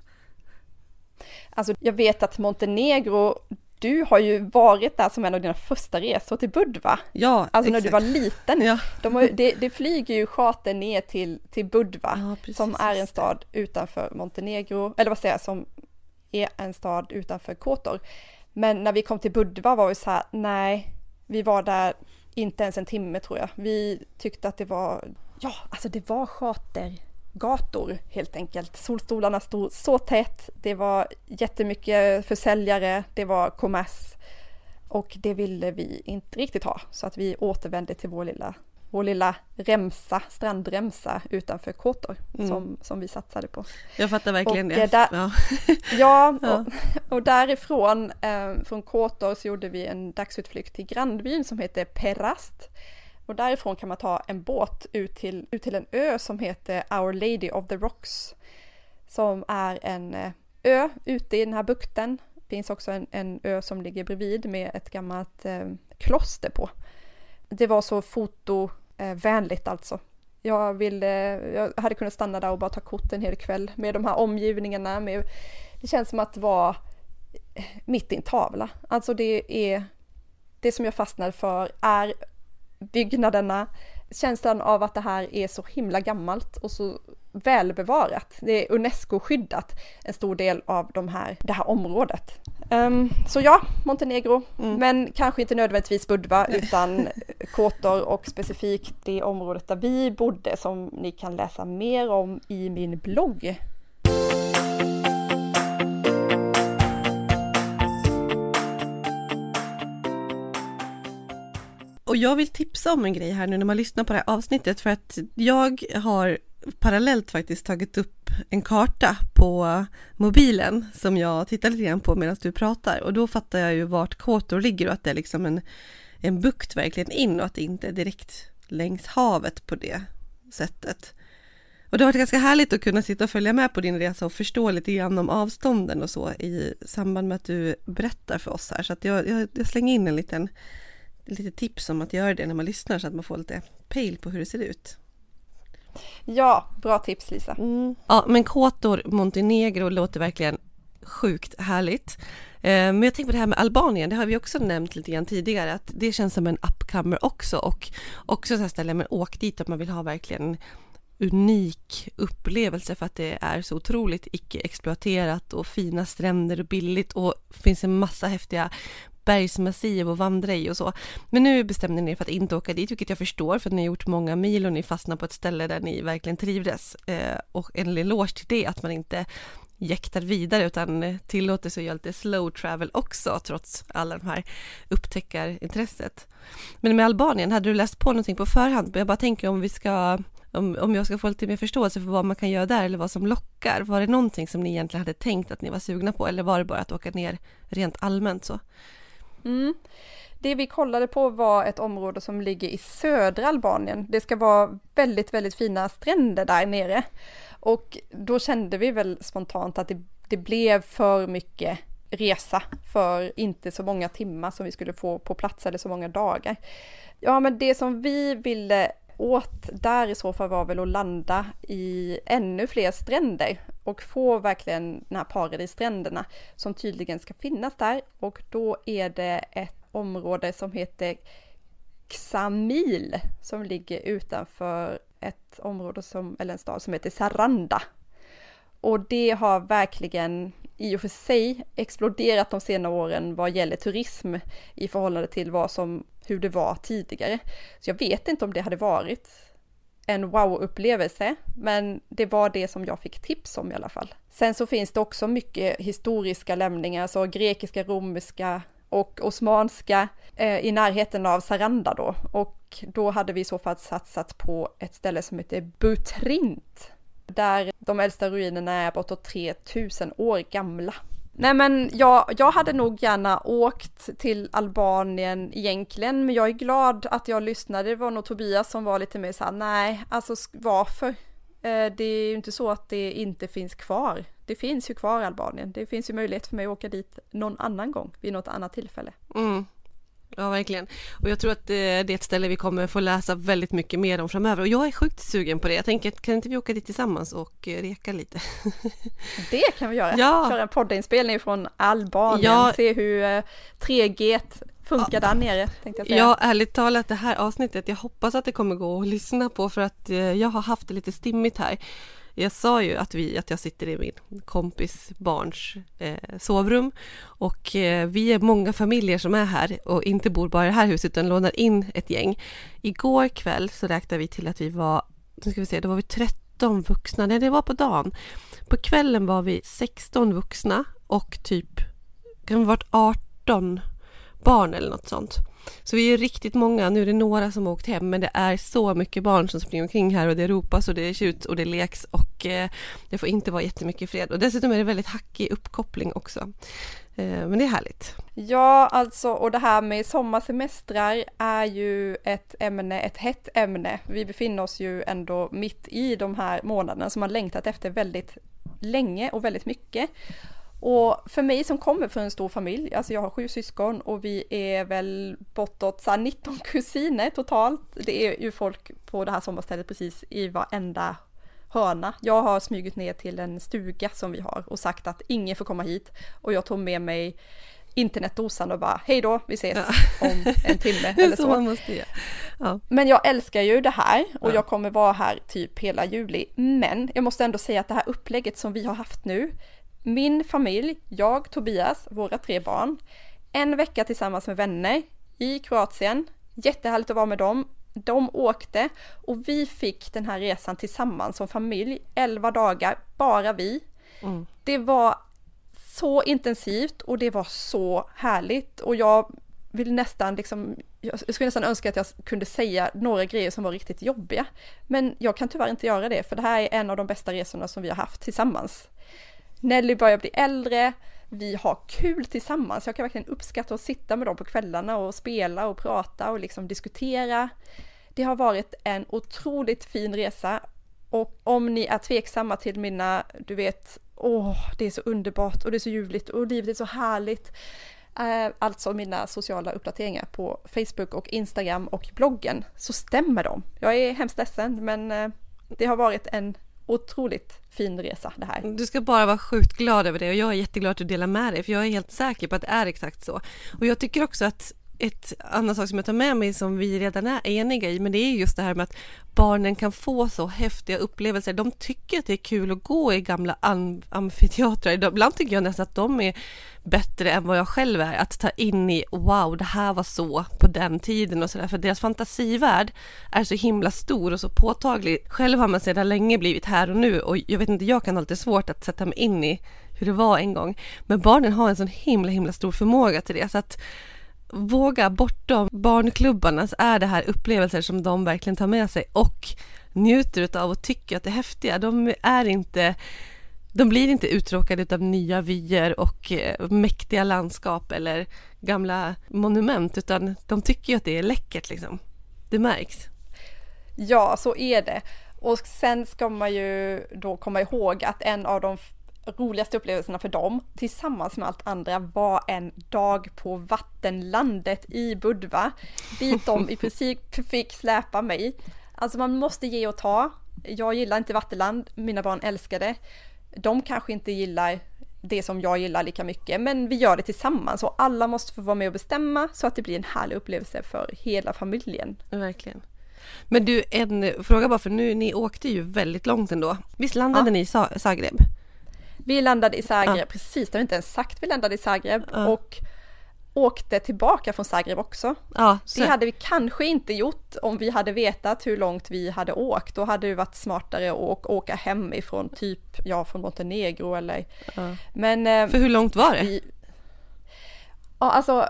Alltså jag vet att Montenegro, du har ju varit där som en av dina första resor till Budva. Ja, Alltså när exakt. du var liten. Ja. De har, det, det flyger ju charter ner till, till Budva, Ja, som är en stad utanför Montenegro, eller vad säger jag, som är en stad utanför Kotor. Men när vi kom till Budva var vi så här, nej, vi var där inte ens en timme tror jag. Vi tyckte att det var, ja, alltså det var chartergator helt enkelt. Solstolarna stod så tätt, det var jättemycket försäljare, det var kommers. Och det ville vi inte riktigt ha, så att vi återvände till vår lilla, vår lilla remsa, strandremsa utanför Kotor Mm. som, som vi satsade på. Jag fattar verkligen Och, det. eh, där- Ja. Ja, Ja. Och, och därifrån, eh, från Kotor, så gjorde vi en dagsutflykt till grannbyn som heter Perast. Och därifrån kan man ta en båt ut till, ut till en ö som heter Our Lady of the Rocks. Som är en eh, ö ute i den här bukten. Det finns också en, en ö som ligger bredvid med ett gammalt eh, kloster på. Det var så fotovänligt eh, alltså. Jag, ville, eh, jag hade kunnat stanna där och bara ta kort en hel kväll med de här omgivningarna. Med, det känns som att vara mitt i en tavla. Alltså det är det som jag fastnade för är byggnaderna, känslan av att det här är så himla gammalt och så välbevarat. Det är UNESCO-skyddat en stor del av de här, det här området. Ehm, så ja, Montenegro, men kanske inte nödvändigtvis Budva utan Kotor och specifikt det området där vi bodde som ni kan läsa mer om i min blogg. Och jag vill tipsa om en grej här nu när man lyssnar på det här avsnittet för att jag har parallellt faktiskt tagit upp en karta på mobilen som jag tittar lite grann på medan du pratar och då fattar jag ju vart Kåtor ligger och att det är liksom en, en bukt verkligen in och att det inte är direkt längs havet på det sättet. Och det har varit ganska härligt att kunna sitta och följa med på din resa och förstå lite grann om avstånden och så i samband med att du berättar för oss här. Så att jag, jag, jag slänger in en liten lite tips om att göra det när man lyssnar så att man får lite pejl på hur det ser ut. Ja, bra tips Lisa. Ja, men Kotor Montenegro låter verkligen sjukt härligt. Eh, Men jag tänker på det här med Albanien, det har vi också nämnt lite grann tidigare, att det känns som en upcomer också och också så här ställen, men åk dit om man vill ha verkligen unik upplevelse för att det är så otroligt icke-exploaterat och fina stränder och billigt och finns en massa häftiga bergsmassiv och vandra i och så. Men nu bestämde ni er för att inte åka dit, vilket jag förstår för att ni har gjort många mil och ni fastnar på ett ställe där ni verkligen trivdes. Eh, och en eloge till det, att man inte jäktar vidare utan tillåter sig att göra lite slow travel också trots alla de här upptäckarintresset. Men med Albanien, hade du läst på någonting på förhand? Jag bara tänker om vi ska om, om jag ska få lite mer förståelse för vad man kan göra där eller vad som lockar. Var det någonting som ni egentligen hade tänkt att ni var sugna på eller var det bara att åka ner rent allmänt så? Mm. Det vi kollade på var ett område som ligger i södra Albanien. Det ska vara väldigt, väldigt fina stränder där nere. Och då kände vi väl spontant att det, det blev för mycket resa för inte så många timmar som vi skulle få på plats eller så många dagar. Ja, men det som vi ville åt där i så fall var väl att landa i ännu fler stränder och få verkligen de här paradisstränderna som tydligen ska finnas där och då är det ett område som heter Xamil som ligger utanför ett område som, eller en stad som heter Saranda. Och det har verkligen i och för sig exploderat de senare åren vad gäller turism i förhållande till vad som, hur det var tidigare. Så jag vet inte om det hade varit en wow-upplevelse, men det var det som jag fick tips om i alla fall. Sen så finns det också mycket historiska lämningar, så grekiska, romerska och osmanska eh, i närheten av Saranda då. Och då hade vi i så fall satsat på ett ställe som heter Butrint där de äldsta ruinerna är bortåt 3000 år gamla. Nej men jag, jag hade nog gärna åkt till Albanien egentligen, men jag är glad att jag lyssnade. Det var nog Tobias som var lite mer såhär, nej, alltså varför? Eh, Det är ju inte så att det inte finns kvar. det finns ju kvar Albanien. Det finns ju möjlighet för mig att åka dit någon annan gång vid något annat tillfälle. Mm. Ja, verkligen. Och jag tror att det är ett ställe vi kommer få läsa väldigt mycket mer om framöver. Och jag är sjukt sugen på det. Jag tänker, kan inte vi åka dit tillsammans och eh, reka lite? Det kan vi göra. Ja. Köra en poddinspelning från Albanien, Ja. se hur eh, 3G funkar där nere, tänkte jag säga. Ja, ärligt talat det här avsnittet, jag hoppas att det kommer gå att lyssna på för att eh, jag har haft det lite stimmigt här. Jag sa ju att, vi, att jag sitter i min kompis barns eh, sovrum och eh, vi är många familjer som är här och inte bor bara i det här huset utan lånar in ett gäng. Igår kväll så räknade vi till att vi var, nu ska vi se, då var vi 13 vuxna, nej det var på dagen. På kvällen var vi 16 vuxna och typ, kan vi ha varit 18 barn eller något sånt. Så vi är riktigt många, nu är det några som har åkt hem men det är så mycket barn som springer omkring här och det ropas och det tjuts och det leks och eh, det får inte vara jättemycket fred och dessutom är det väldigt hackig uppkoppling också. Eh, men det är härligt. Ja, alltså och det här med sommarsemestrar är ju ett ämne, ett hett ämne. Vi befinner oss ju ändå mitt i de här månaderna som man längtat efter väldigt länge och väldigt mycket. Och för mig som kommer från en stor familj, alltså jag har sju syskon och vi är väl bortåt så här 19 kusiner totalt. Det är ju folk på det här sommarstället precis i varenda hörna. Jag har smugit ner till en stuga som vi har och sagt att ingen får komma hit och jag tog med mig internetdosan och bara hej då, vi ses om en timme eller så så. måste. Ja. Men jag älskar ju det här och Ja. jag kommer vara här typ hela juli. Men jag måste ändå säga att det här upplägget som vi har haft nu, min familj, jag, Tobias, våra tre barn, en vecka tillsammans med vänner i Kroatien, jättehärligt att vara med dem. De åkte och vi fick den här resan tillsammans som familj, 11 dagar, bara vi. Mm. Det var så intensivt och det var så härligt och jag vill nästan liksom, jag skulle nästan önska att jag kunde säga några grejer som var riktigt jobbiga. Men jag kan tyvärr inte göra det för det här är en av de bästa resorna som vi har haft tillsammans. Nelly börjar bli äldre, vi har kul tillsammans. Jag kan verkligen uppskatta att sitta med dem på kvällarna och spela och prata och liksom diskutera. Det har varit en otroligt fin resa och om ni är tveksamma till mina, du vet, åh, det är så underbart och det är så ljuvligt och livet är så härligt. Eh, alltså mina sociala uppdateringar på Facebook och Instagram och bloggen, så stämmer de. Jag är hemskt ledsen, men eh, det har varit en otroligt fin resa det här. Du ska bara vara sjukt glad över det och jag är jätteglad att du delar med dig för jag är helt säker på att det är exakt så. Och jag tycker också att ett annat sak som jag tar med mig som vi redan är eniga i men det är just det här med att barnen kan få så häftiga upplevelser. De tycker att det är kul att gå i gamla amfiteatrar. Ibland tycker jag nästan att de är bättre än vad jag själv är att ta in i wow det här var så på den tiden och sådär för deras fantasivärld är så himla stor och så påtaglig. Själv har man sedan länge blivit här och nu och jag vet inte, jag kan ha lite svårt att sätta mig in i hur det var en gång. Men barnen har en sån himla himla stor förmåga till det så att våga bortom barnklubbarna så är det här upplevelser som de verkligen tar med sig och njuter utav och tycker att det är häftiga. De är inte de blir inte uttråkade av nya vyer och eh, mäktiga landskap eller gamla monument utan de tycker ju att det är läckert liksom. Det märks. Ja, så är det. Och sen ska man ju då komma ihåg att en av de roligaste upplevelserna för dem, tillsammans med allt andra, var en dag på vattenlandet i Budva, dit de i princip fick släpa mig. Alltså man måste ge och ta. Jag gillar inte vattenland, mina barn älskar det. De kanske inte gillar det som jag gillar lika mycket, men vi gör det tillsammans och alla måste få vara med och bestämma så att det blir en härlig upplevelse för hela familjen. Verkligen. Men du, en fråga bara för nu, ni åkte ju väldigt långt ändå. Visst landade Ja. ni i Zagreb? Vi landade i Zagreb, Ja. precis, det har vi inte ens sagt, vi landade i Zagreb Ja. och åkte tillbaka från Zagreb också. Ja, Det hade vi kanske inte gjort om vi hade vetat hur långt vi hade åkt. Då hade det varit smartare att åka- hemifrån, typ, ja, från Montenegro eller... Men... eh, För hur långt var det? vi, ja, alltså,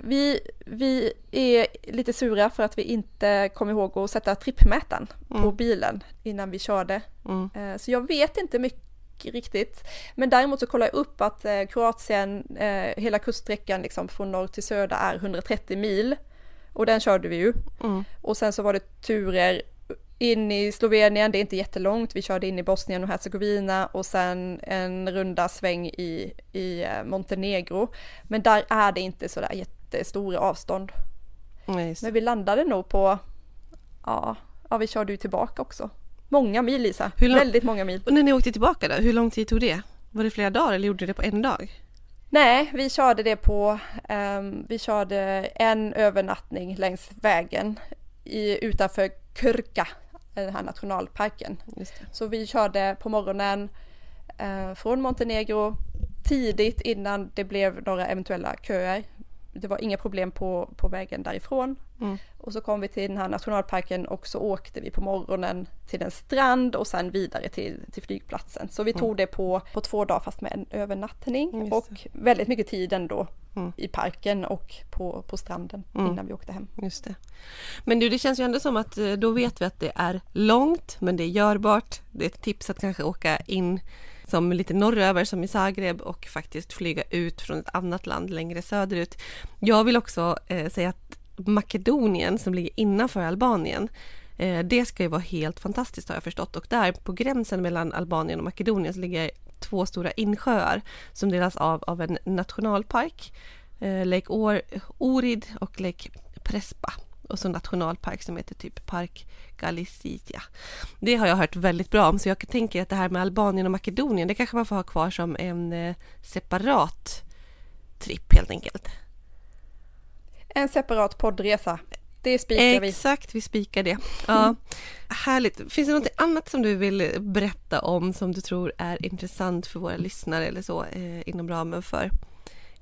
vi, vi är lite sura för att vi inte kom ihåg att sätta trippmätaren på Mm. bilen innan vi körde. Mm. Eh, Så jag vet inte mycket riktigt. Men däremot så kollar jag upp att eh, Kroatien, eh, hela kuststräckan liksom från norr till söder är 130 mil. Och den körde vi ju. Mm. Och sen så var det turer in i Slovenien, det är inte jättelångt, vi körde in i Bosnien och Hercegovina och sen en runda sväng i, i eh, Montenegro. Men där är det inte sådär jättestora avstånd. Nej, Men vi landade nog på, ja, ja vi körde ju tillbaka också. Många mil Lisa, lång- väldigt många mil. Och när ni åkte tillbaka då, hur lång tid tog det? Var det flera dagar eller gjorde ni det på en dag? Nej, vi körde det på, ehm, vi körde en övernattning längs vägen i, utanför Kyrka, den här nationalparken. Så vi körde på morgonen eh, från Montenegro tidigt innan det blev några eventuella köer. Det var inga problem på, på vägen därifrån. Mm. Och så kom vi till den här nationalparken och så åkte vi på morgonen till en strand och sen vidare till, till flygplatsen. Så vi tog det på, på två dagar fast med en övernattning Mm, och väldigt mycket tid ändå Mm. i parken och på, på stranden Mm. innan vi åkte hem. Just det. Men du, det känns ju ändå som att eh, då vet vi att det är långt, men det är görbart. Det är ett tips att kanske åka in som lite norröver som i Zagreb och faktiskt flyga ut från ett annat land längre söderut. Jag vill också eh, säga att Makedonien som ligger innanför Albanien eh, det ska ju vara helt fantastiskt har jag förstått och där på gränsen mellan Albanien och Makedonien så ligger två stora insjöar som delas av av en nationalpark, eh, Lake Or, Orid och Lake Prespa och så nationalpark som heter typ Park Galicitia. Det har jag hört väldigt bra om så jag tänker att det här med Albanien och Makedonien det kanske man får ha kvar som en eh, separat tripp helt enkelt. En separat poddresa, det spikar vi. Exakt, vi spikar det. Ja, Härligt. Finns det något annat som du vill berätta om som du tror är intressant för våra lyssnare eller så eh, inom ramen för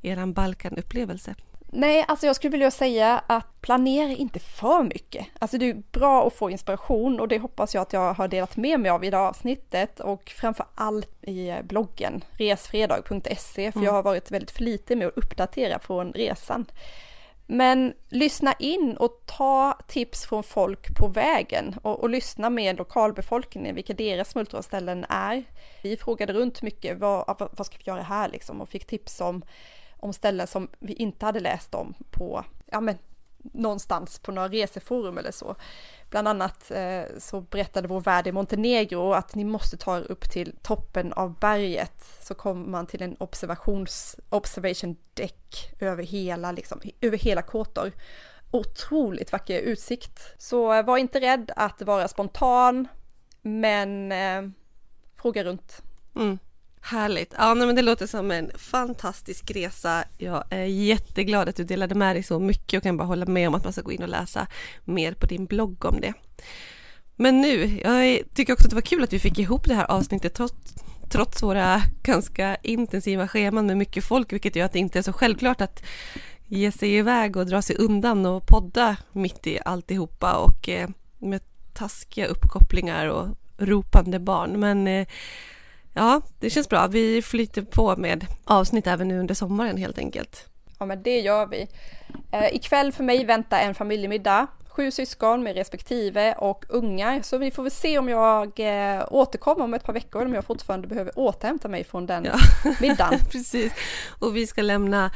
eran Balkanupplevelse? Nej, alltså jag skulle vilja säga att planera inte för mycket. Alltså det är bra att få inspiration och det hoppas jag att jag har delat med mig av i det här avsnittet och framför allt i bloggen resfredag.se för jag har varit väldigt flitig med att uppdatera från resan. Men lyssna in och ta tips från folk på vägen och, och lyssna med lokalbefolkningen, vilka deras smultronställen är. Vi frågade runt mycket, vad, vad vad ska vi göra här liksom? Och fick tips om, om ställen som vi inte hade läst om på, ja men någonstans på några reseforum eller så. Bland annat eh, så berättade vår värd i Montenegro att ni måste ta er upp till toppen av berget så kommer man till en observations, observation deck över hela, liksom, över hela Kotor. Otroligt vacker utsikt. Så eh, var inte rädd att vara spontan, men eh, fråga runt. Mm. Härligt. Ja, nej, men det låter som en fantastisk resa. Jag är jätteglad att du delade med dig så mycket och kan bara hålla med om att man ska gå in och läsa mer på din blogg om det. Men nu, jag tycker också att det var kul att vi fick ihop det här avsnittet trots, trots våra ganska intensiva scheman med mycket folk, vilket gör att det inte är så självklart att ge sig iväg och dra sig undan och podda mitt i alltihopa och eh, med taskiga uppkopplingar och ropande barn. Men eh, Ja, det känns bra. Vi flyter på med avsnitt även nu under sommaren helt enkelt. Ja, men det gör vi. Eh, ikväll för mig väntar en familjemiddag. Sju syskon med respektive och ungar. Så vi får väl se om jag eh, återkommer om ett par veckor eller om jag fortfarande behöver återhämta mig från den Ja. middagen. Precis. Och vi ska lämna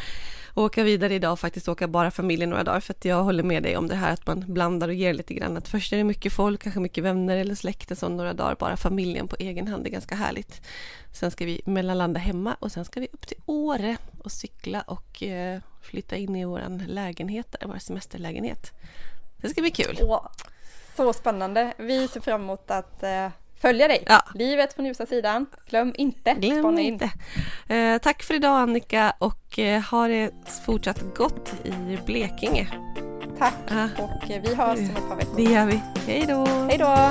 åka vidare idag och faktiskt åka bara familjen några dagar för att jag håller med dig om det här att man blandar och ger lite grann att först är det mycket folk, kanske mycket vänner eller släkten så några dagar bara familjen på egen hand, det är ganska härligt. Sen ska vi mellanlanda hemma och sen ska vi upp till Åre och cykla och eh, flytta in i vår lägenhet där, vår semesterlägenhet. Det ska bli kul. Åh, så spännande. Vi ser fram emot att eh, följa dig. Ja. Livet från ljusa sidan. Glöm inte. Glöm spana in. inte. Eh, tack för idag Annika och eh, ha det fortsatt gott i Blekinge. Tack Ja. och eh, vi hörs om ett par veckor. Det gör vi. Hej då! Hej då!